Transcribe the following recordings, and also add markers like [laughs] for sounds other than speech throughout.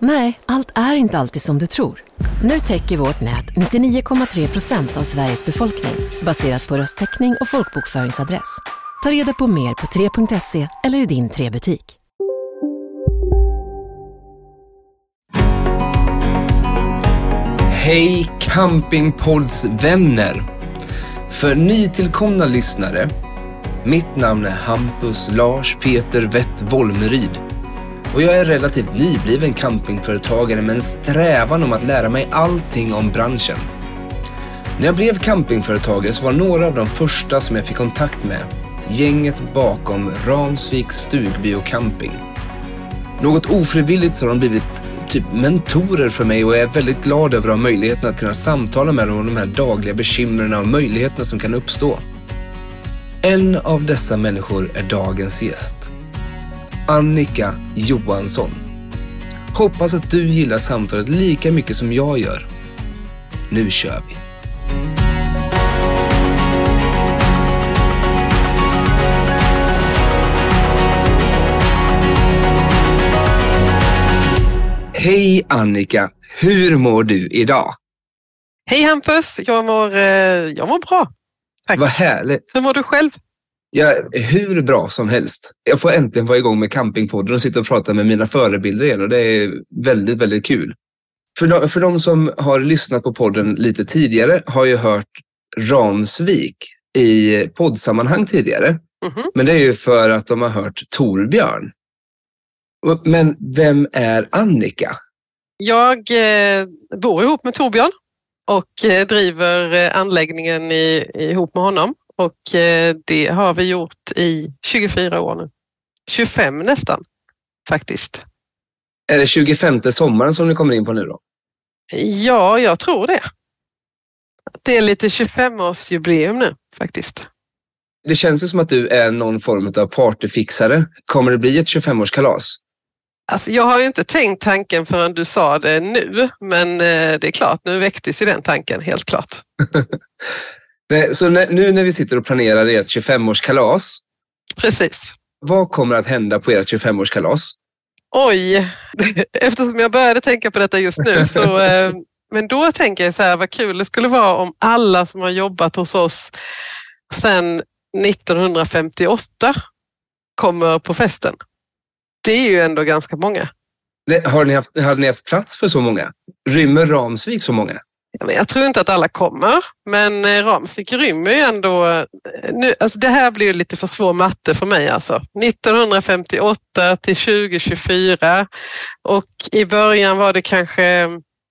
Nej, allt är inte alltid som du tror. Nu täcker vårt nät 99,3 procent av Sveriges befolkning baserat på röstteckning och folkbokföringsadress. Ta reda på mer på 3.se eller i din 3-butik. Hej campingpoddsvänner! För nytillkomna lyssnare, mitt namn är Hampus Lars Peter Wett Wolmeryd och jag är relativt nybliven campingföretagare med en strävan om att lära mig allting om branschen. När jag blev campingföretagare så var några av de första som jag fick kontakt med gänget bakom Ramsviks stugby och camping. Något ofrivilligt så har de blivit typ mentorer för mig och jag är väldigt glad över att ha möjligheten att kunna samtala med dem om de här dagliga bekymren och möjligheterna som kan uppstå. En av dessa människor är dagens gäst. Annika Johansson. Hoppas att du gillar samtalet lika mycket som jag gör. Nu kör vi! Hej Annika! Hur mår du idag? Hej Hampus, jag mår, eh, jag mår bra. Tack. Vad härligt! Hur mår du själv? Ja, hur bra som helst. Jag får äntligen vara igång med campingpodden och sitta och prata med mina förebilder igen och det är väldigt, väldigt kul. För de, för de som har lyssnat på podden lite tidigare har ju hört Ramsvik i poddsammanhang tidigare. Mhm. Men det är ju för att de har hört Torbjörn. Men vem är Annika? Jag eh, bor ihop med Torbjörn och eh, driver eh, anläggningen i, ihop med honom. Och eh, det har vi gjort i 24 år nu. 25 nästan, faktiskt. Är det 25 sommaren som ni kommer in på nu då? Ja, jag tror det. Det är lite 25-årsjubileum nu faktiskt. Det känns ju som att du är någon form av partyfixare. Kommer det bli ett 25-årskalas? Alltså, jag har ju inte tänkt tanken förrän du sa det nu, men eh, det är klart, nu väcktes ju den tanken helt klart. [laughs] Nej, Så nu när vi sitter och planerar ert 25-årskalas, Precis. vad kommer att hända på ert 25-årskalas? Oj, [laughs] eftersom jag började tänka på detta just nu så [laughs] eh, men då tänker jag så här, vad kul det skulle vara om alla som har jobbat hos oss sedan 1958 kommer på festen. Det är ju ändå ganska många. Har ni haft, hade ni haft plats för så många? Rymmer Ramsvik så många? Jag tror inte att alla kommer, men eh, Ramsvik rymmer ju ändå... Eh, nu, alltså det här blir ju lite för svår matte för mig. Alltså. 1958 till 2024 och i början var det kanske...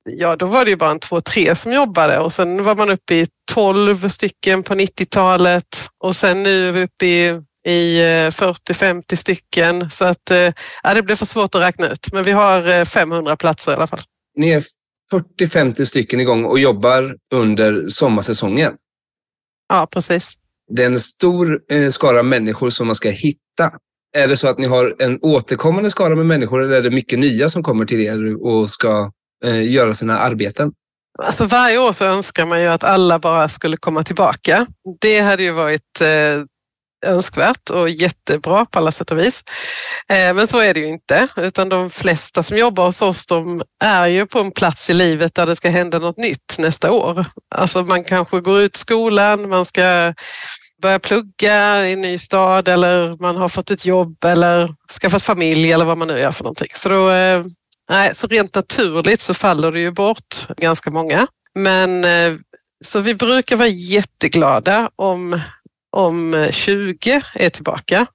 Ja, då var det ju bara en två, tre som jobbade och sen var man uppe i 12 stycken på 90-talet och sen nu är vi uppe i, i eh, 40-50 stycken. Så att, ja, det blir för svårt att räkna ut, men vi har 500 platser i alla fall. Ni är 40-50 stycken igång och jobbar under sommarsäsongen. Ja, precis. Det är en stor eh, skara människor som man ska hitta. Är det så att ni har en återkommande skara med människor eller är det mycket nya som kommer till er och ska eh, göra sina arbeten? Alltså varje år så önskar man ju att alla bara skulle komma tillbaka. Det hade ju varit eh, önskvärt och jättebra på alla sätt och vis. Eh, men så är det ju inte, utan de flesta som jobbar hos oss de är ju på en plats i livet där det ska hända något nytt nästa år. Alltså man kanske går ut skolan, man ska börja plugga i en ny stad eller man har fått ett jobb eller skaffat familj eller vad man nu gör för någonting. Så då, eh, Nej, så rent naturligt så faller det ju bort ganska många. Men eh, så vi brukar vara jätteglada om, om 20 är tillbaka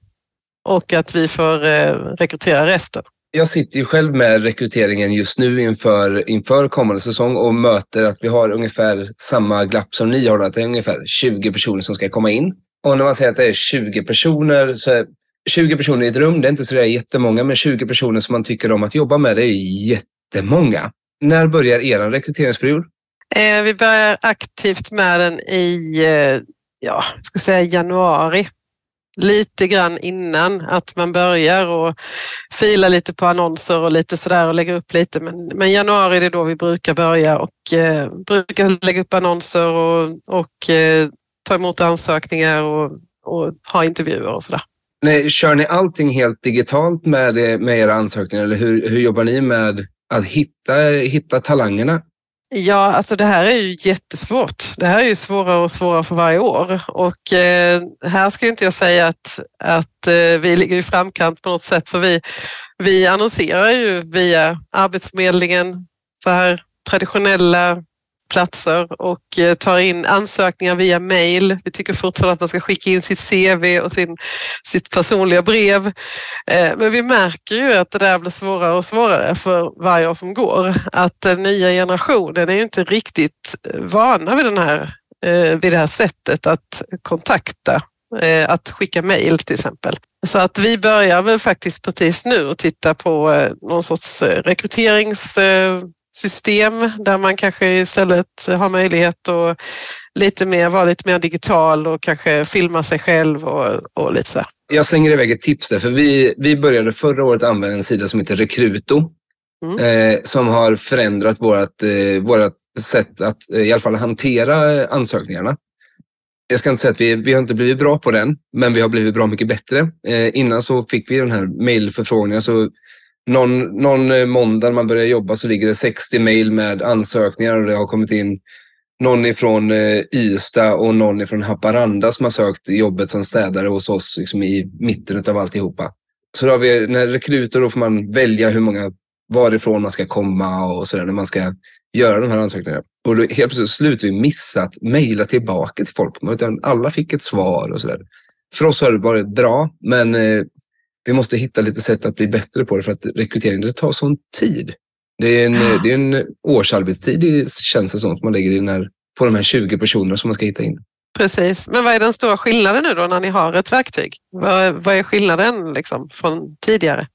och att vi får eh, rekrytera resten. Jag sitter ju själv med rekryteringen just nu inför, inför kommande säsong och möter att vi har ungefär samma glapp som ni har, att det är ungefär 20 personer som ska komma in. Och när man säger att det är 20 personer, så är 20 personer i ett rum, det är inte så där jättemånga, men 20 personer som man tycker om att jobba med, det är jättemånga. När börjar er rekryteringsperiod? Eh, vi börjar aktivt med den i eh, ja, ska säga januari. Lite grann innan att man börjar och fila lite på annonser och lite sådär och lägga upp lite. Men, men januari är det då vi brukar börja och eh, brukar lägga upp annonser och, och eh, ta emot ansökningar och, och ha intervjuer och sådär. Nej, kör ni allting helt digitalt med, eh, med era ansökningar eller hur, hur jobbar ni med att hitta, hitta talangerna? Ja, alltså det här är ju jättesvårt. Det här är ju svårare och svårare för varje år och eh, här ska inte jag säga att, att eh, vi ligger i framkant på något sätt för vi, vi annonserar ju via Arbetsförmedlingen så här traditionella platser och eh, tar in ansökningar via mail. Vi tycker fortfarande att man ska skicka in sitt CV och sin, sitt personliga brev. Eh, men vi märker ju att det där blir svårare och svårare för varje år som går. Att den nya generationen är ju inte riktigt eh, vana vid, den här, vid det här sättet att kontakta att skicka mejl till exempel. Så att vi börjar väl faktiskt precis nu och titta på någon sorts rekryterings system där man kanske istället har möjlighet att lite mer, vara lite mer digital och kanske filma sig själv och, och lite så. Jag slänger iväg ett tips där, för vi, vi började förra året använda en sida som heter Rekruto. Mm. Eh, som har förändrat vårt eh, vårat sätt att eh, i alla fall hantera ansökningarna. Jag ska inte säga att vi, vi har inte blivit bra på den, men vi har blivit bra mycket bättre. Eh, innan så fick vi den här mejlförfrågningen, så någon, någon eh, måndag när man börjar jobba så ligger det 60 mejl med ansökningar och det har kommit in någon ifrån eh, Ystad och någon ifrån Haparanda som har sökt jobbet som städare hos oss liksom i mitten av alltihopa. Så då har vi, när rekryter då får man välja hur många, varifrån man ska komma och sådär när man ska göra de här ansökningarna. Och då helt plötsligt slut vi missat mejla tillbaka till folk. Utan alla fick ett svar och sådär. För oss har det varit bra, men eh, vi måste hitta lite sätt att bli bättre på det för att rekrytering det tar sån tid. Det är en, det är en årsarbetstid känns det som, som man lägger in när, på de här 20 personerna som man ska hitta in. Precis, men vad är den stora skillnaden nu då när ni har ett verktyg? Vad, vad är skillnaden liksom från tidigare?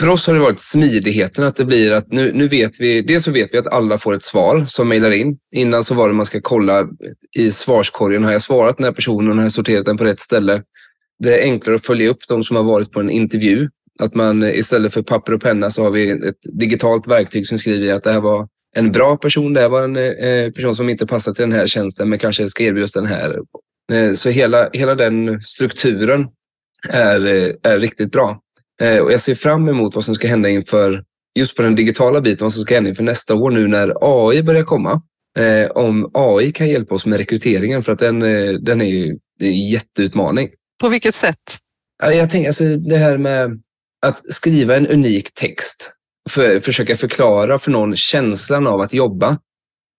För oss har det varit smidigheten att det blir att nu, nu vet vi, dels så vet vi att alla får ett svar som mejlar in. Innan så var det man ska kolla i svarskorgen, har jag svarat den här personen, har jag sorterat den på rätt ställe? Det är enklare att följa upp de som har varit på en intervju. Att man eh, istället för papper och penna så har vi ett digitalt verktyg som skriver att det här var en bra person, det här var en eh, eh person som inte passar till den här tjänsten men kanske ska erbjudas den här. Eh, så hela, hela den strukturen är, eh, är riktigt bra. Och jag ser fram emot vad som ska hända inför, just på den digitala biten, vad som ska hända inför nästa år nu när AI börjar komma. Om AI kan hjälpa oss med rekryteringen för att den, den är ju är en jätteutmaning. På vilket sätt? Jag tänker alltså det här med att skriva en unik text. För, försöka förklara för någon känslan av att jobba.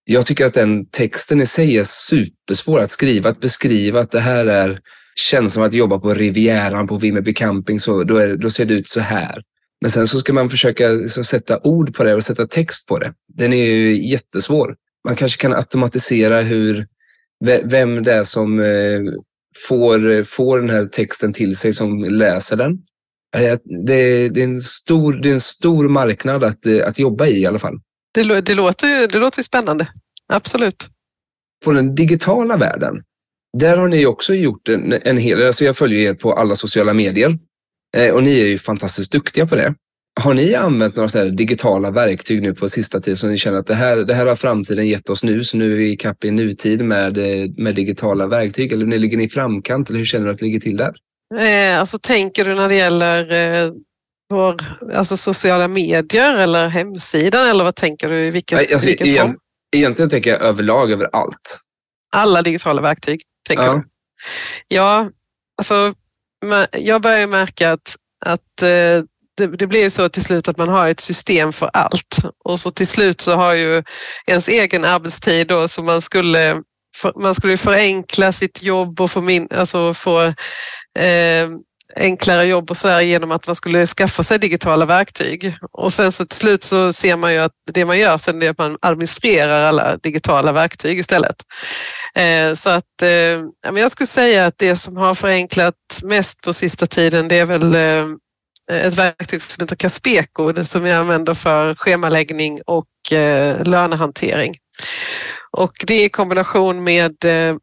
Jag tycker att den texten i sig är supersvår att skriva, att beskriva att det här är känslan av att jobba på Rivieran på Vimmerby camping, så då, är, då ser det ut så här. Men sen så ska man försöka liksom, sätta ord på det och sätta text på det. Den är ju jättesvår. Man kanske kan automatisera hur, vem det är som eh, får, får den här texten till sig som läser den. Det, det, är, en stor, det är en stor marknad att, att jobba i i alla fall. Det, det, låter, det låter spännande, absolut. På den digitala världen, där har ni också gjort en, en hel del. Alltså jag följer er på alla sociala medier eh, och ni är ju fantastiskt duktiga på det. Har ni använt några digitala verktyg nu på sista tiden som ni känner att det här, det här har framtiden gett oss nu, så nu är vi i kapp i nutid med, eh, med digitala verktyg? Eller ni ligger ni i framkant eller hur känner du att det ligger till där? Eh, alltså tänker du när det gäller eh, vår, alltså sociala medier eller hemsidan eller vad tänker du? I vilken, Nej, alltså, vilken igen, form? Egentligen tänker jag överlag över allt. Alla digitala verktyg? Tänker ja. Du? Ja, alltså jag börjar märka att, att eh, det, det blir så till slut att man har ett system för allt och så till slut så har ju ens egen arbetstid då som man skulle för, man skulle förenkla sitt jobb och få, min, alltså få eh, enklare jobb och sådär genom att man skulle skaffa sig digitala verktyg. Och sen så till slut så ser man ju att det man gör sen är att man administrerar alla digitala verktyg istället. Eh, så att eh, jag skulle säga att det som har förenklat mest på sista tiden det är väl eh, Eh, ett verktyg som heter Caspeco som vi använder för schemaläggning och eh, lönehantering. Och det i kombination med eh,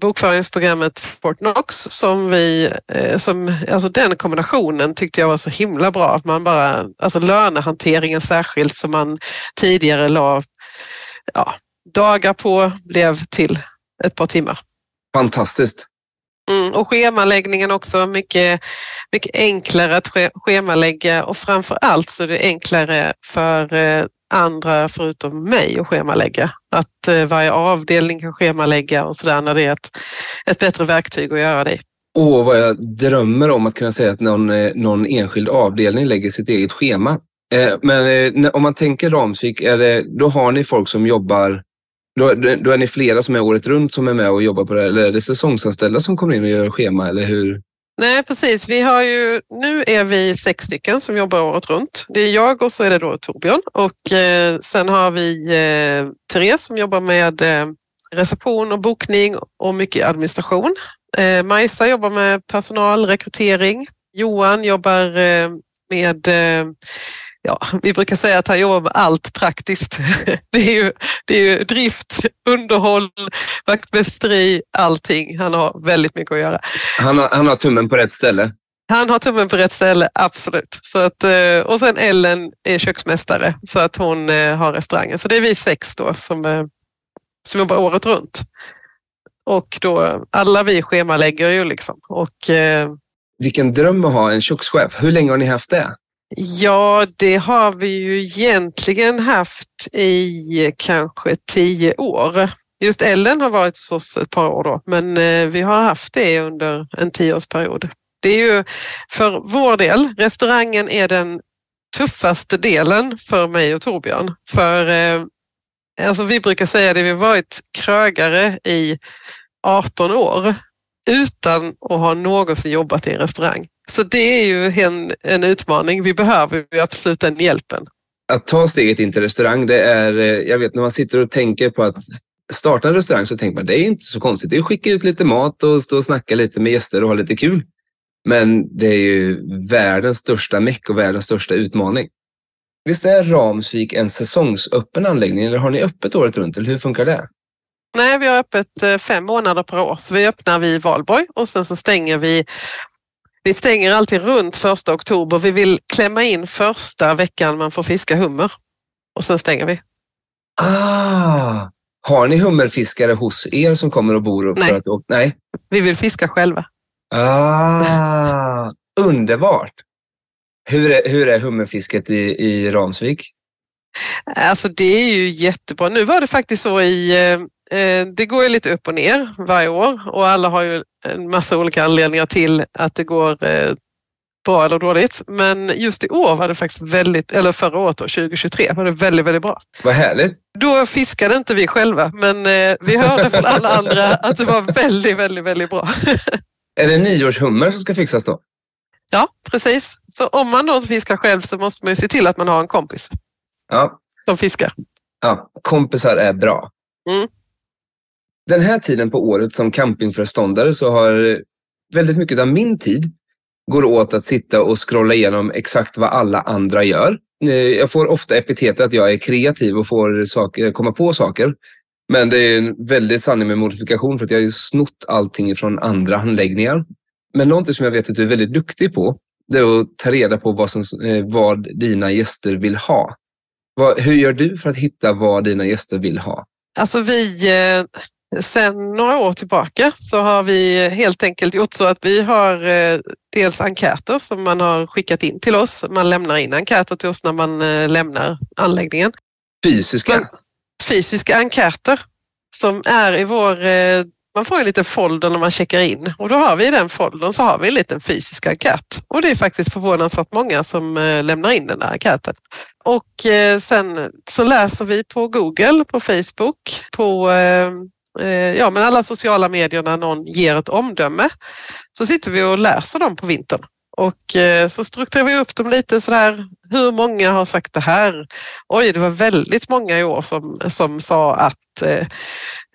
bokföringsprogrammet Fortnox som vi, som, alltså den kombinationen tyckte jag var så himla bra. Att man bara, alltså lönehanteringen särskilt som man tidigare la ja, dagar på blev till ett par timmar. Fantastiskt. Mm, och schemaläggningen också mycket, mycket enklare att schemalägga och framför allt så är det enklare för eh, andra förutom mig att schemalägga. Att eh, varje avdelning kan schemalägga och sådär när det är ett, ett bättre verktyg att göra det Åh, vad jag drömmer om att kunna säga att någon, eh, någon enskild avdelning lägger sitt eget schema. Men om man tänker Ramsvik, är det, då har ni folk som jobbar då, då är ni flera som är året runt som är med och jobbar på det Eller är det säsongsanställda som kommer in och gör schema? Eller hur? Nej, precis. Vi har ju, nu är vi sex stycken som jobbar året runt. Det är jag och så är det då Torbjörn. Och eh, sen har vi eh, Therese som jobbar med eh, reception och bokning och mycket administration. Eh, Majsa jobbar med personalrekrytering. Johan jobbar eh, med eh, ja, vi brukar säga att han jobbar med allt praktiskt. [laughs] Det är ju, det är ju drift, underhåll, vaktmästeri, allting. Han har väldigt mycket att göra. Han har, han har tummen på rätt ställe. Han har tummen på rätt ställe, absolut. Så att, eh, och sen Ellen är köksmästare så att hon eh, har restaurangen. Så det är vi sex då som, eh, som jobbar året runt. Och då, alla vi schemalägger ju liksom. Och, Vilken dröm att ha en kökschef. Hur länge har ni haft det? Ja, det har vi ju egentligen haft i kanske tio år. Just Ellen har varit hos oss ett par år då, men eh, vi har haft det under en tioårsperiod. Det är ju för vår del, restaurangen är den tuffaste delen för mig och Torbjörn. För eh, alltså vi brukar säga det, vi har varit krögare i 18 år utan att ha någonsin jobbat i en restaurang. Så det är ju en, en utmaning. Vi behöver ju absolut den hjälpen. Att ta steget in till restaurang, det är, eh, jag vet när man sitter och tänker på att starta en restaurang så tänker man det är inte så konstigt. Det är att skicka ut lite mat och stå och snacka lite med gäster och ha lite kul. Men det är ju världens största meck och världens största utmaning. Visst är Ramsvik en säsongsöppen anläggning eller har ni öppet året runt? Eller hur funkar det? Nej, vi har öppet eh, fem månader per år. Så vi öppnar vid valborg och sen så stänger vi vi stänger alltid runt första oktober. Vi vill klämma in första veckan man får fiska hummer och sen stänger vi. Ah, har ni hummerfiskare hos er som kommer och bor? Upp nej. För att, nej, vi vill fiska själva. Ah, underbart! Hur är, hur är hummerfisket i, i Ramsvik? Alltså det är ju jättebra. Nu var det faktiskt så i, eh, det går ju lite upp och ner varje år och alla har ju en massa olika anledningar till att det går eh, bra eller dåligt. Men just i år var det faktiskt väldigt, eller förra året då, 2023, var det väldigt, väldigt bra. Vad härligt. Då fiskade inte vi själva, men vi hörde från alla andra [laughs] att det var väldigt, väldigt, väldigt bra. [laughs] Är det nyårshummer som ska fixas då? Ja, precis. Så om man då inte fiskar själv så måste man ju se till att man har en kompis. Ja. Som fiskar. Ja, kompisar är bra. Mm. Den här tiden på året som campingföreståndare så har väldigt mycket av min tid går åt att sitta och scrolla igenom exakt vad alla andra gör. Eh, jag får ofta epitetet att jag är kreativ och får saker, eh, komma på saker. Men det är en väldigt sanning med modifikation för att jag har snott allting från andra handläggningar. Men någonting som jag vet att du är väldigt duktig på, det är att ta reda på vad, som, eh, vad dina gäster vill ha. Vad, hur gör du för att hitta vad dina gäster vill ha? Alltså vi, sen några år tillbaka så har vi helt enkelt gjort så att vi har eh, dels enkäter som man har skickat in till oss. Man lämnar in enkäter till oss när man eh, lämnar anläggningen. Fysiska? Men, fysiska enkäter som är i vår man får en liten folder när man checkar in och då har vi i den foldern så har vi en liten fysisk enkät. Och det är faktiskt förvånansvärt många som eh, lämnar in den där enkäten. Och eh, sen så läser vi på Google, på Facebook, på eh, eh, Eh, ja, men alla sociala medier när någon ger ett omdöme så sitter vi och läser dem på vintern. Och eh, så strukturerar vi upp dem lite sådär, hur många har sagt det här? Oj, det var väldigt många i år som, som sa att eh,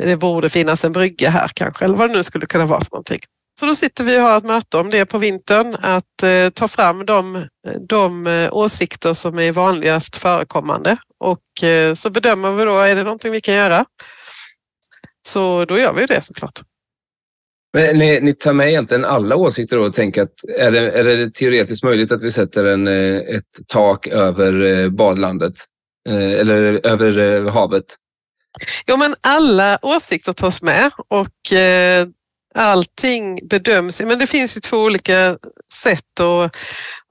det borde finnas en brygga här kanske, eller vad det nu skulle kunna vara för någonting. Så då sitter vi och har ett möte om det på vintern, att eh, ta fram de, de eh, åsikter som är vanligast förekommande och eh, så bedömer vi då, är det någonting vi kan göra? Så då gör vi det såklart. Men ni, ni tar med egentligen alla åsikter och tänker att är det, är det teoretiskt möjligt att vi sätter en, eh, ett tak över eh, badlandet? Eh, eller över havet? Jo, men alla åsikter tas med och allting bedöms. Men det finns ju två olika sätt och,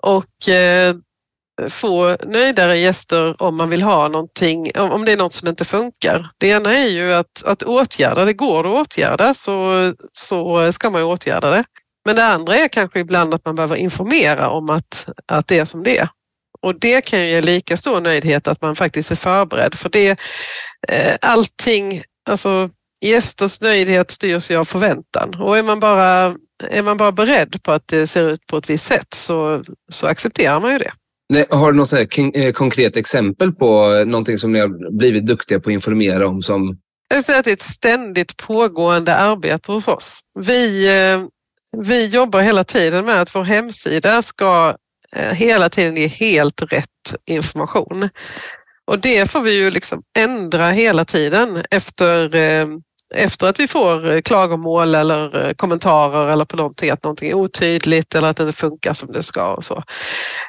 och få nöjdare gäster om man vill ha någonting, om det är något som inte funkar. Det ena är ju att, att åtgärda, det går att åtgärda så, så ska man ju åtgärda det. Men det andra är kanske ibland att man behöver informera om att, att det är som det är. Och det kan ju ge lika stor nöjdhet att man faktiskt är förberedd för det. Eh, allting, alltså gästers nöjdhet styrs ju av förväntan och är man bara, är man bara beredd på att det ser ut på ett visst sätt så, så accepterar man ju det. Nej, har du något här eh, konkret exempel på någonting som ni har blivit duktiga på att informera om? Som... Jag säger att det är ett ständigt pågående arbete hos oss. Vi, eh, vi jobbar hela tiden med att vår hemsida ska eh, hela tiden ge helt rätt information. Och det får vi ju liksom ändra hela tiden efter efter att vi får eh, klagomål eller eh, kommentarer eller på någonting, att någonting är otydligt eller att det inte funkar som det ska och så.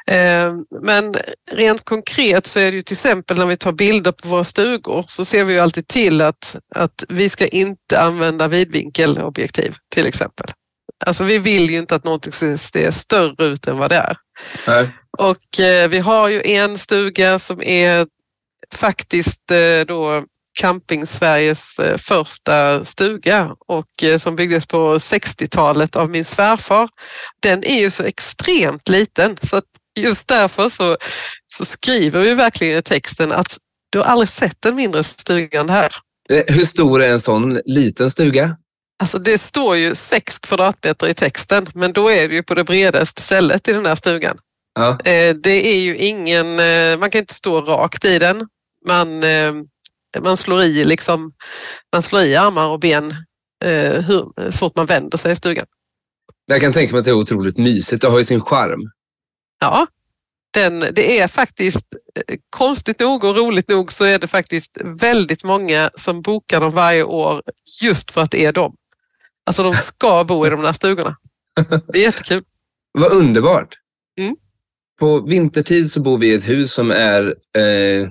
Ehm, men rent konkret så är det ju till exempel när vi tar bilder på våra stugor så ser vi ju alltid till att, att vi ska inte använda vidvinkelobjektiv till exempel. Alltså vi vill ju inte att någonting ska se större ut än vad det är. Nej. Och eh, vi har ju en stuga som är faktiskt då Camping-Sveriges eh, första stuga och eh, som byggdes på 60-talet av min svärfar. Den är ju så extremt liten så att just därför så, så skriver vi verkligen i texten att du har aldrig sett en mindre stuga än det här. Eh, hur stor är en sån liten stuga? Alltså det står ju 6 kvadratmeter i texten, men då är det ju på det bredaste stället i den här stugan. Ja. Det är ju ingen, man kan inte stå rakt i den. Man, man slår i, liksom, man slår i armar och ben eh, hur, så fort man vänder sig i stugan. Jag kan tänka mig att det är otroligt mysigt. Det har ju sin charm. Ja, den, det är faktiskt eh, konstigt nog och roligt nog så är det faktiskt väldigt många som bokar dem varje år just för att det är dem. Alltså de ska bo i de där stugorna. Det är jättekul. [laughs] Vad underbart. Mm. På vintertid så bor vi i ett hus som är eh,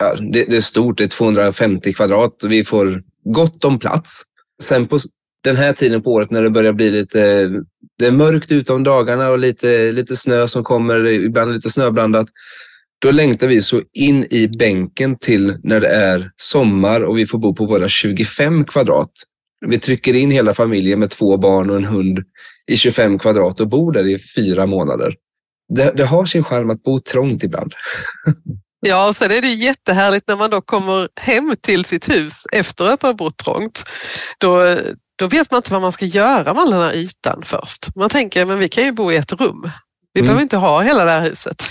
ja, det, det, är stort, det är 250 kvadrat och vi får gott om plats. Sen på den här tiden på året när det börjar bli lite det är mörkt ute om dagarna och lite, lite snö som kommer, ibland lite snöblandat. Då längtar vi så in i bänken till när det är sommar och vi får bo på våra 25 kvadrat. Vi trycker in hela familjen med två barn och en hund i 25 kvadrat och bor där i fyra månader. Det, det har sin charm att bo trångt ibland. [laughs] Ja, och sen är det jättehärligt när man då kommer hem till sitt hus efter att ha bott trångt. Då, då vet man inte vad man ska göra med all den här ytan först. Man tänker, men vi kan ju bo i ett rum. Vi mm. behöver inte ha hela det här huset.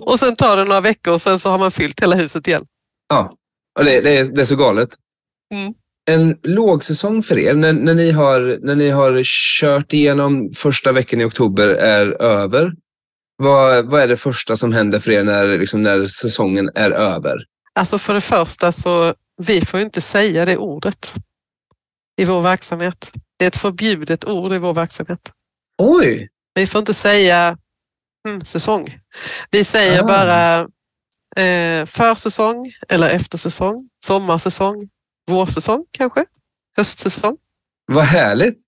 Och sen tar det några veckor och sen så har man fyllt hela huset igen. Ja, och det, det, är, det är så galet. Mm. En lågsäsong för er, när, när, ni har, när ni har kört igenom första veckan i oktober är över, vad, vad är det första som händer för er när, liksom, när säsongen är över? Alltså för det första så, vi får inte säga det ordet i vår verksamhet. Det är ett förbjudet ord i vår verksamhet. Oj! Vi får inte säga mm, säsong. Vi säger ah. bara eh, försäsong eller eftersäsong, sommarsäsong, vårsäsong kanske, höstsäsong. Vad härligt!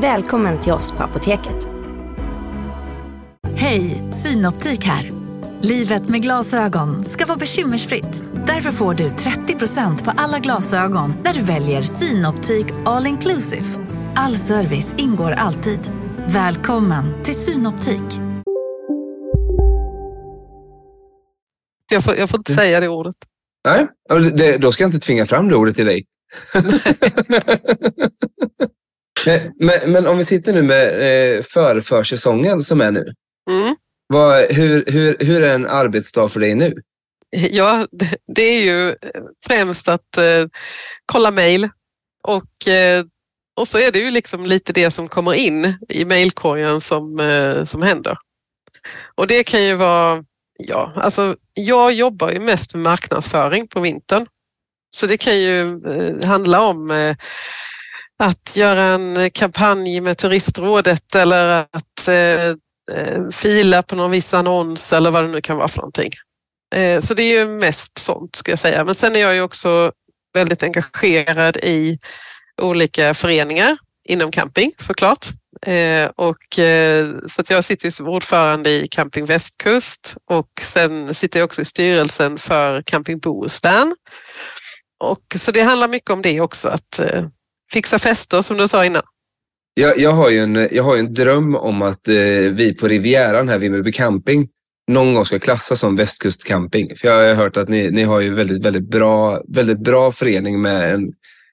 Välkommen till oss på Apoteket. Hej, Synoptik här. Livet med glasögon ska vara bekymmersfritt. Därför får du 30% på alla glasögon när du väljer Synoptik All Inclusive. All service ingår alltid. Välkommen till Synoptik. Jag får, jag får inte säga det ordet. Nej, det, då ska jag inte tvinga fram det ordet till dig. [laughs] [laughs] men, men, men om vi sitter nu med eh, förförsäsongen som är nu. Mm. Vad, hur, hur, hur är en arbetsdag för dig nu? Ja, det, är ju främst att eh, kolla mejl och, eh, och så är det ju liksom lite det som kommer in i mejlkorgen som, eh, som händer. Och det kan ju vara, ja, alltså jag jobbar ju mest med marknadsföring på vintern. Så det kan ju eh, handla om eh, att göra en kampanj med Turistrådet eller att eh, eh, fila på någon viss annons eller vad det nu kan vara för någonting. Eh, så det är ju mest sånt ska jag säga. Men sen är jag ju också väldigt engagerad i olika föreningar inom camping såklart. Eh, och, eh, så att jag sitter som ordförande i Camping Västkust och sen sitter jag också i styrelsen för Camping Bohuslän. Och, så det handlar mycket om det också, att eh, fixa fester som du sa innan. Jag, jag, har ju en, jag har en dröm om att eh, vi på Rivieran här, Vimmerby camping, någon gång ska klassas som västkustcamping. För jag har hört att ni, ni har ju väldigt, väldigt bra, väldigt bra förening med en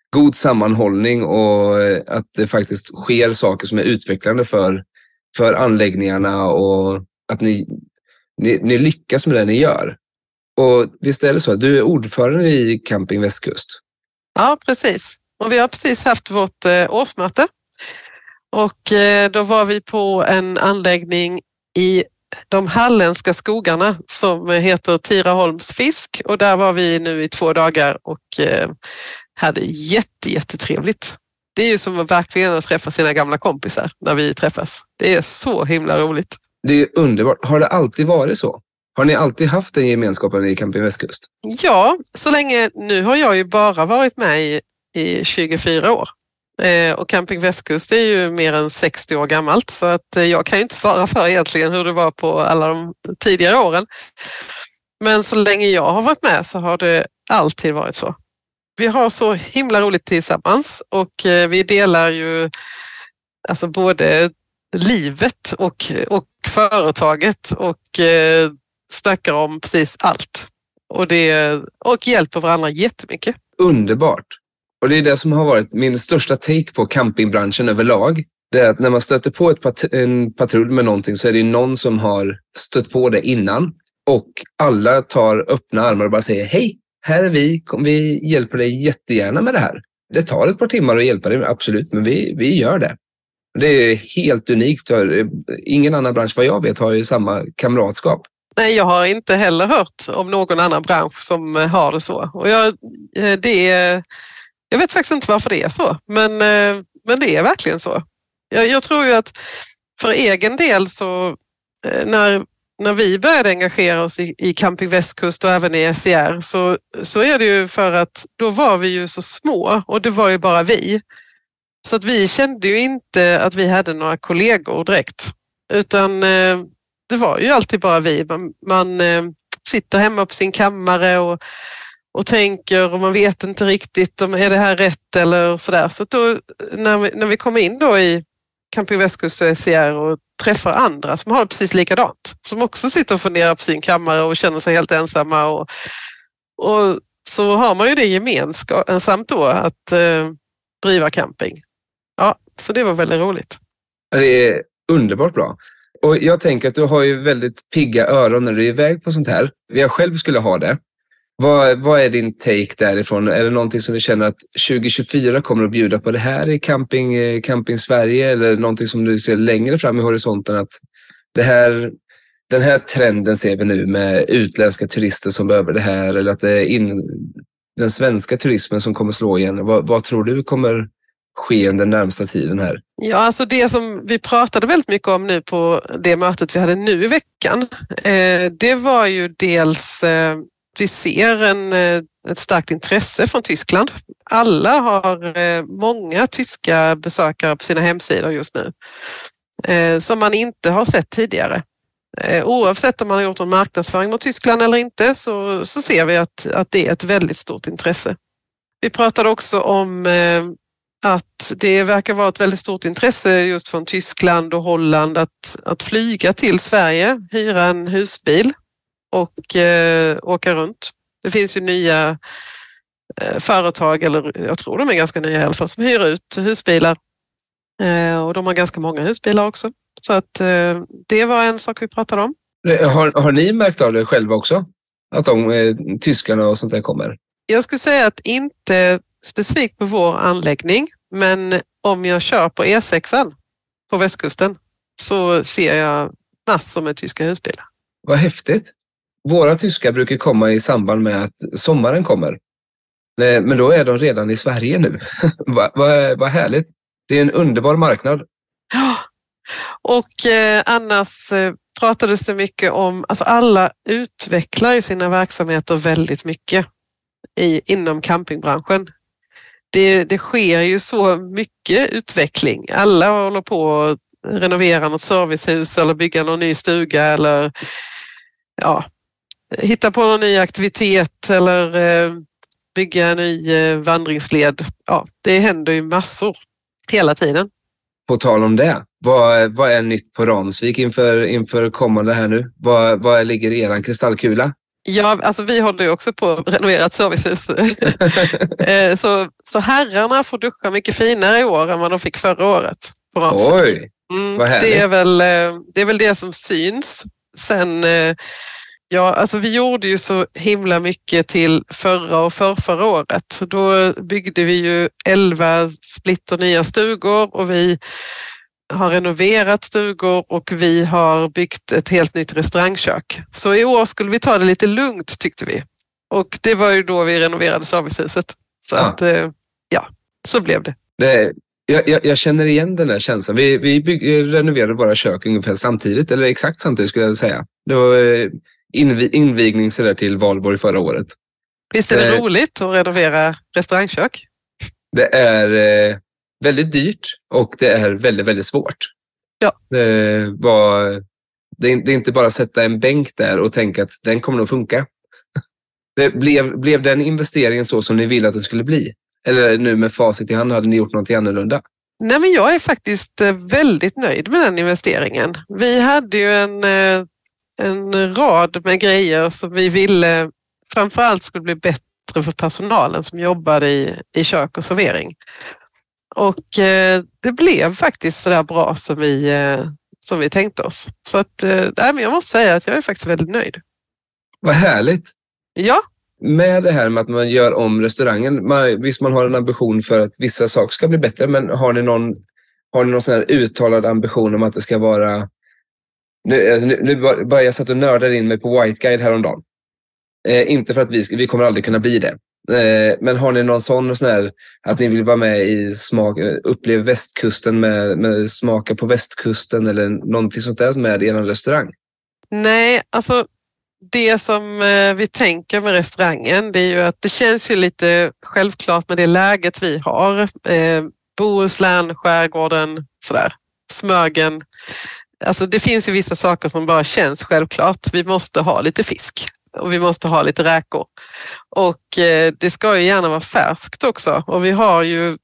god sammanhållning och eh, att det faktiskt sker saker som är utvecklande för, för anläggningarna och att ni, ni, ni lyckas med det ni gör. Och visst är det så att du är ordförande i Camping Västkust? Ja, precis. Och vi har precis haft vårt eh, årsmöte och eh, då var vi på en anläggning i de halländska skogarna som heter Tiraholms fisk och där var vi nu i två dagar och eh, hade jätte, jättetrevligt. Det är ju som att verkligen träffa sina gamla kompisar när vi träffas. Det är så himla roligt. Det är underbart. Har det alltid varit så? Har ni alltid haft den gemenskapen i Camping Västkust? Ja, så länge. Nu har jag ju bara varit med i, i 24 år. Eh, och Camping Västkust är ju mer än 60 år gammalt så att eh, jag kan ju inte svara för egentligen hur det var på alla de tidigare åren. Men så länge jag har varit med så har det alltid varit så. Vi har så himla roligt tillsammans och eh, vi delar ju alltså både livet och, och företaget och eh, snackar om precis allt. Och, det, och hjälper varandra jättemycket. Underbart. Och det är det som har varit min största take på campingbranschen överlag. Det är att när man stöter på ett pat en patrull med någonting så är det någon som har stött på det innan. Och alla tar öppna armar och bara säger hej, här är vi, vi hjälper dig jättegärna med det här. Det tar ett par timmar att hjälpa dig, absolut, men vi, vi gör det. Det är helt unikt. Ingen annan bransch vad jag vet har ju samma kamratskap. Nej, jag har inte heller hört om någon annan bransch som har det så. Och jag, eh, det, jag vet faktiskt inte varför det är så, men, eh, men det är verkligen så. Jag, jag tror ju att för egen del så eh, när, när vi började engagera oss i, i Camping Västkust och även i SCR så, så är det ju för att då var vi ju så små och det var ju bara vi. Så att vi kände ju inte att vi hade några kollegor direkt utan eh, det var ju alltid bara vi. Man, man sitter hemma på sin kammare och, och tänker och man vet inte riktigt om är det här rätt eller sådär. Så då, när, vi, när vi kommer in då i Camping Västkust och SCR och träffar andra som har det precis likadant, som också sitter och funderar på sin kammare och känner sig helt ensamma och, och så har man ju det gemensamt då att eh, driva camping. Ja, så det var väldigt roligt. Det är underbart bra. Och jag tänker att du har ju väldigt pigga öron när du är iväg på sånt här. Jag själv skulle ha det. Vad, vad är din take därifrån? Är det någonting som du känner att 2024 kommer att bjuda på det här i camping, eh, camping Sverige? Eller någonting som du ser längre fram i horisonten? Att det här, den här trenden ser vi nu med utländska turister som behöver det här. Eller att det är in, den svenska turismen som kommer slå igen. Vad, vad tror du kommer ske under närmsta tiden här? Ja, alltså det som vi pratade väldigt mycket om nu på det mötet vi hade nu i veckan, eh, det var ju dels, eh, vi ser en, eh, ett starkt intresse från Tyskland. Alla har eh, många tyska besökare på sina hemsidor just nu eh, som man inte har sett tidigare. Oavsett om man har gjort någon marknadsföring mot Tyskland eller inte så, så ser vi att, att det är ett väldigt stort intresse. Vi pratade också om att det verkar vara ett väldigt stort intresse just från Tyskland och Holland att, att flyga till Sverige, hyra en husbil och eh, åka runt. Det finns ju nya eh, företag, eller jag tror de är ganska nya i alla fall, som hyr ut husbilar. Eh, och de har ganska många husbilar också. Så att eh, det var en sak vi pratade om. Har, har ni märkt av det själva också? Att de eh, tyskarna och sånt där kommer? Jag skulle säga att inte specifikt på vår anläggning, men om jag kör på E6 på västkusten så ser jag massor med tyska husbilar. Vad häftigt. Våra tyskar brukar komma i samband med att sommaren kommer. Eh, men då är de redan i Sverige nu. vad, [laughs] va, va härligt. Det är en underbar marknad. Ja, [gasps] och eh, annars eh, pratades det mycket om, alltså alla utvecklar ju sina verksamheter väldigt mycket i, inom campingbranschen. Det, det sker ju så mycket utveckling. Alla håller på att renovera något servicehus eller bygga någon ny stuga eller ja, hitta på någon ny aktivitet eller eh, bygga en ny eh, vandringsled. Ja, det händer ju massor hela tiden. På tal om det, vad, vad är nytt på Ramsvik inför, inför kommande här nu? Vad, vad ligger i er kristallkula? Ja, alltså vi håller ju också på att renovera ett servicehus. [laughs] Eh, så, så herrarna får duscha mycket finare i år än vad de fick förra året. På Ramsvik. Oj, mm, vad det, är väl, det är väl det som syns. Sen, ja, alltså vi gjorde ju så himla mycket till förra och förrförra året. Då byggde vi ju elva splitter nya stugor och vi har renoverat stugor och vi har byggt ett helt nytt restaurangkök. Så i år skulle vi ta det lite lugnt tyckte vi. Och det var ju då vi renoverade servicehuset. Så ja. att, eh, ja, så blev det. det jag, jag, jag, känner igen den här känslan. Vi, vi bygg, renoverade våra kök ungefär samtidigt, eller exakt samtidigt skulle jag säga. Det var eh, inv, invigning så där till valborg förra året. Visst är det eh, roligt att renovera restaurangkök? Det är eh, väldigt dyrt och det är väldigt, väldigt svårt. Ja. Det, var, det, är, det är inte bara att sätta en bänk där och tänka att den kommer nog funka. [laughs] Det blev, blev den investeringen så som ni ville att det skulle bli? Eller nu med facit i hand, hade ni gjort något annorlunda? Nej, men jag är faktiskt eh, väldigt nöjd med den investeringen. Vi hade ju en, eh, en rad med grejer som vi ville framförallt skulle bli bättre för personalen som jobbade i, i kök och servering. Och eh, det blev faktiskt så där bra som vi, eh, som vi tänkte oss. Så att, eh, men jag måste säga att jag är faktiskt väldigt nöjd. Vad härligt! Ja. Med det här med att man gör om restaurangen. Man, visst, man har en ambition för att vissa saker ska bli bättre, men har ni någon, har ni någon sån här uttalad ambition om att det ska vara... Nu, alltså, nu, nu bara jag satt och nördade in mig på White Guide häromdagen. Eh, inte för att vi, vi kommer aldrig kunna bli det. Eh, men har ni någon sån, sån här, att ni vill vara med i smak, upplev västkusten med, med smaka på västkusten eller någonting sånt där med er restaurang? Nej, alltså det som eh, vi tänker med restaurangen det är ju att det känns ju lite självklart med det läget vi har. Eh, Bohuslän, skärgården, sådär. Smögen. Alltså det finns ju vissa saker som bara känns självklart. Vi måste ha lite fisk och vi måste ha lite räkor. Och eh, det ska ju gärna vara färskt också och vi har ju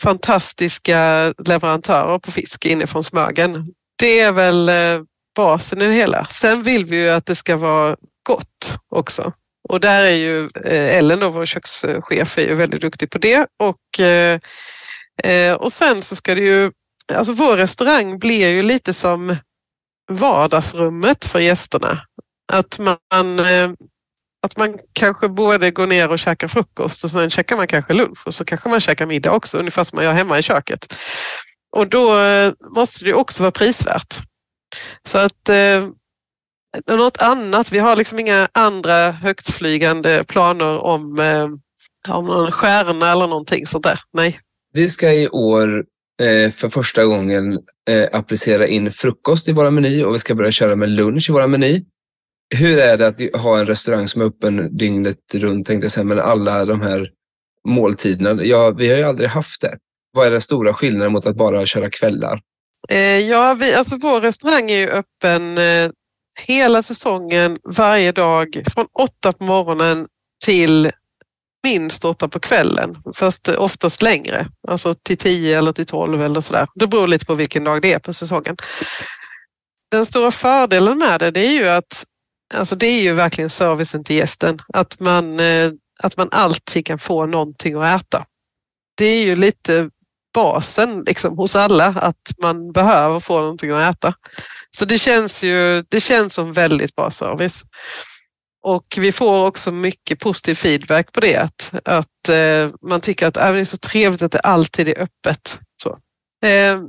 fantastiska leverantörer på fisk inifrån Smögen. Det är väl eh, basen i det hela. Sen vill vi ju att det ska vara gott också. Och där är ju eh, Ellen, då, vår kökschef, är ju väldigt duktig på det. Och, och sen så ska det ju, alltså vår restaurang blir ju lite som vardagsrummet för gästerna. Att man, eh, att man kanske både går ner och käkar frukost och sen käkar man kanske lunch och så kanske man käkar middag också, ungefär som man gör hemma i köket. Och då eh, måste det också vara prisvärt. Så att eh, något annat, vi har liksom inga andra högtflygande planer om, om någon stjärna eller någonting sånt där. Nej. Vi ska i år Eh, för första gången eh, applicera in frukost i våra meny och vi ska börja köra med lunch i våra meny. Hur är det att ha en restaurang som är öppen dygnet runt, tänkte jag säga, men alla de här måltiderna? Ja, vi har ju aldrig haft det. Vad är den stora skillnaden mot att bara köra kvällar? Eh, ja, vi, alltså vår restaurang är ju öppen eh, hela säsongen, varje dag, från åtta på morgonen till minst åtta på kvällen, fast oftast längre, alltså till tio eller till tolv eller sådär. Det beror lite på vilken dag det är på säsongen. Den stora fördelen med det, det är ju att alltså det är ju verkligen servicen till gästen, att man, eh, att man alltid kan få någonting att äta. Det är ju lite basen liksom, hos alla, att man behöver få någonting att äta. Så det känns ju det känns som väldigt bra service. Och vi får också mycket positiv feedback på det. Att, att eh, man tycker att äh, det är så trevligt att det alltid är öppet. Så. Eh,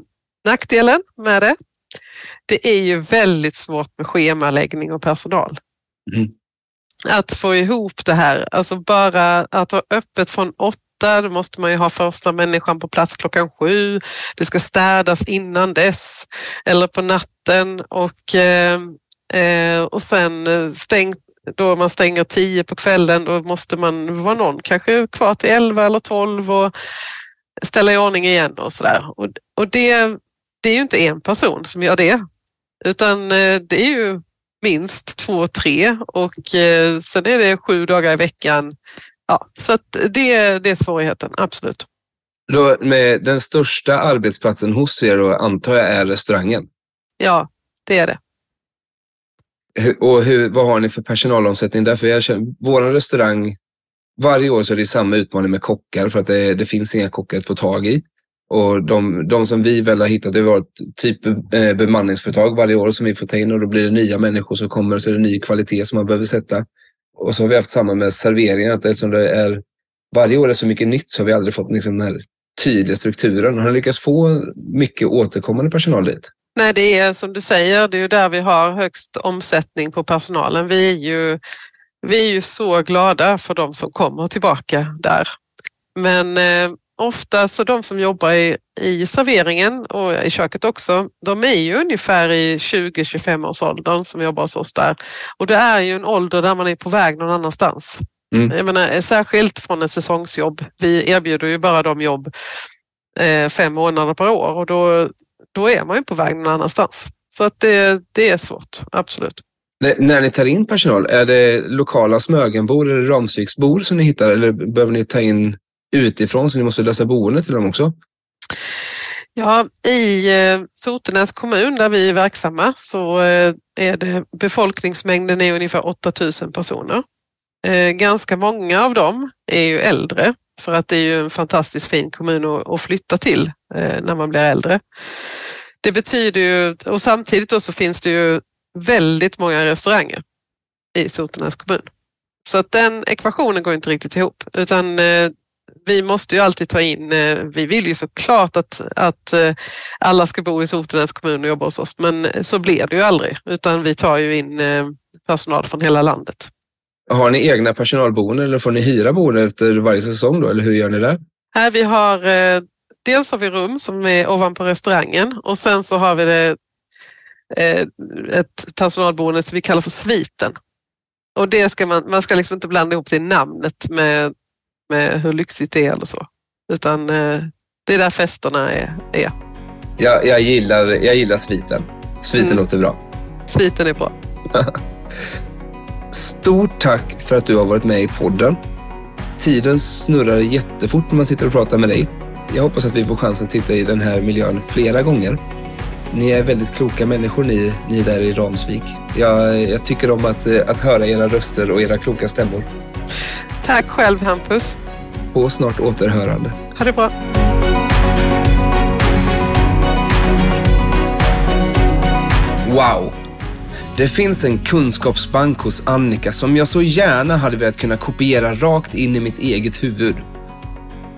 nackdelen med det, det är ju väldigt svårt med schemaläggning och personal. Mm. Att få ihop det här, alltså bara att ha öppet från åtta, då måste man ju ha första människan på plats klockan sju. Det ska städas innan dess eller på natten och, eh, eh och sen stängt då man stänger tio på kvällen, då måste man vara någon kanske kvar till elva eller tolv och ställa i ordning igen och sådär. Och, och det, det är ju inte en person som gör det, utan eh, det är ju minst två, tre och eh, sen är det sju dagar i veckan. Ja, så att det, det är svårigheten, absolut. Då med den största arbetsplatsen hos er då, antar jag är restaurangen? Ja, det är det. Och hur, vad har ni för personalomsättning där? För jag känner, vår restaurang, varje år så är det samma utmaning med kockar för att det, det finns inga kockar att få tag i. Och de, de som vi väl har hittat, det har varit typ eh, bemanningsföretag varje år som vi får ta in och då blir det nya människor som kommer och så är det ny kvalitet som man behöver sätta. Och så har vi haft samma med serveringen, att eftersom det är varje år är så mycket nytt så har vi aldrig fått liksom den här tydliga strukturen. Har ni lyckats få mycket återkommande personal dit? Nej, det är som du säger, det är ju där vi har högst omsättning på personalen. Vi är ju, vi är ju så glada för de som kommer tillbaka där. Men eh, ofta så de som jobbar i, i serveringen och i köket också, de är ju ungefär i 20-25 års åldern som jobbar hos oss där. Och det är ju en ålder där man är på väg någon annanstans. Mm. Jag menar, särskilt från ett säsongsjobb. Vi erbjuder ju bara de jobb eh, fem månader per år och då då är man ju på väg någon annanstans. Så att det, det är svårt, absolut. När, när ni tar in personal, är det lokala Smögenbor eller Ramsviksbor som ni hittar eller behöver ni ta in utifrån så ni måste lösa boende till dem också? Ja, i eh, Sotenäs kommun där vi är verksamma så eh, är det befolkningsmängden är ungefär 8000 personer. Eh, ganska många av dem är ju äldre för att det är ju en fantastiskt fin kommun att flytta till när man blir äldre. Det betyder ju, och samtidigt då så finns det ju väldigt många restauranger i Sotenäs kommun. Så att den ekvationen går inte riktigt ihop utan eh, vi måste ju alltid ta in, eh, vi vill ju såklart att, att eh, alla ska bo i Sotenäs kommun och jobba hos oss men så blir det ju aldrig utan vi tar ju in personal från hela landet. Har ni egna personalboenden eller får ni hyra boenden efter varje säsong då eller hur gör ni där? Här vi har dels har vi rum som är ovanpå restaurangen och sen så har vi det, eh, ett personalboende som vi kallar för sviten. Och det ska man, man ska liksom inte blanda ihop det namnet med, med hur lyxigt det är eller så. Utan eh, det är där festerna är. är. Jag, jag, gillar, jag gillar sviten. Sviten mm. låter bra. Sviten är bra. [laughs] Stort tack för att du har varit med i podden. Tiden snurrar jättefort när man sitter och pratar med dig. Jag hoppas att vi får chansen att titta i den här miljön flera gånger. Ni är väldigt kloka människor ni, ni där i Ramsvik. Jag, jag tycker om att, att höra era röster och era kloka stämmor. Tack själv Hampus. På snart återhörande. Ha det bra. Wow! Det finns en kunskapsbank hos Annika som jag så gärna hade velat kunna kopiera rakt in i mitt eget huvud.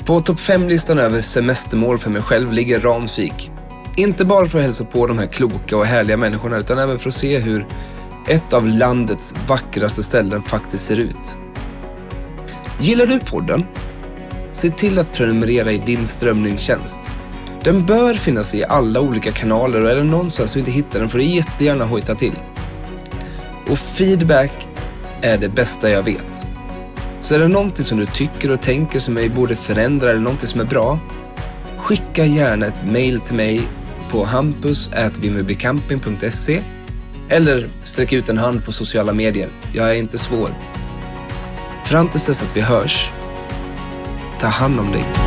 På topp 5-listan över semestermål för mig själv ligger Ramsvik. Inte bara för att hälsa på de här kloka och härliga människorna utan även för att se hur ett av landets vackraste ställen faktiskt ser ut. Gillar du podden? Se till att prenumerera i din strömningstjänst. Den bör finnas i alla olika kanaler och är det någonstans du inte hittar den får du jättegärna hojta till. Och feedback är det bästa jag vet. Så är det någonting som du tycker och tänker som vi borde förändra eller någonting som är bra, skicka gärna ett mail till mig på hampus.vimmerbycamping.se eller sträck ut en hand på sociala medier. Jag är inte svår. Fram tills dess att vi hörs, ta hand om dig.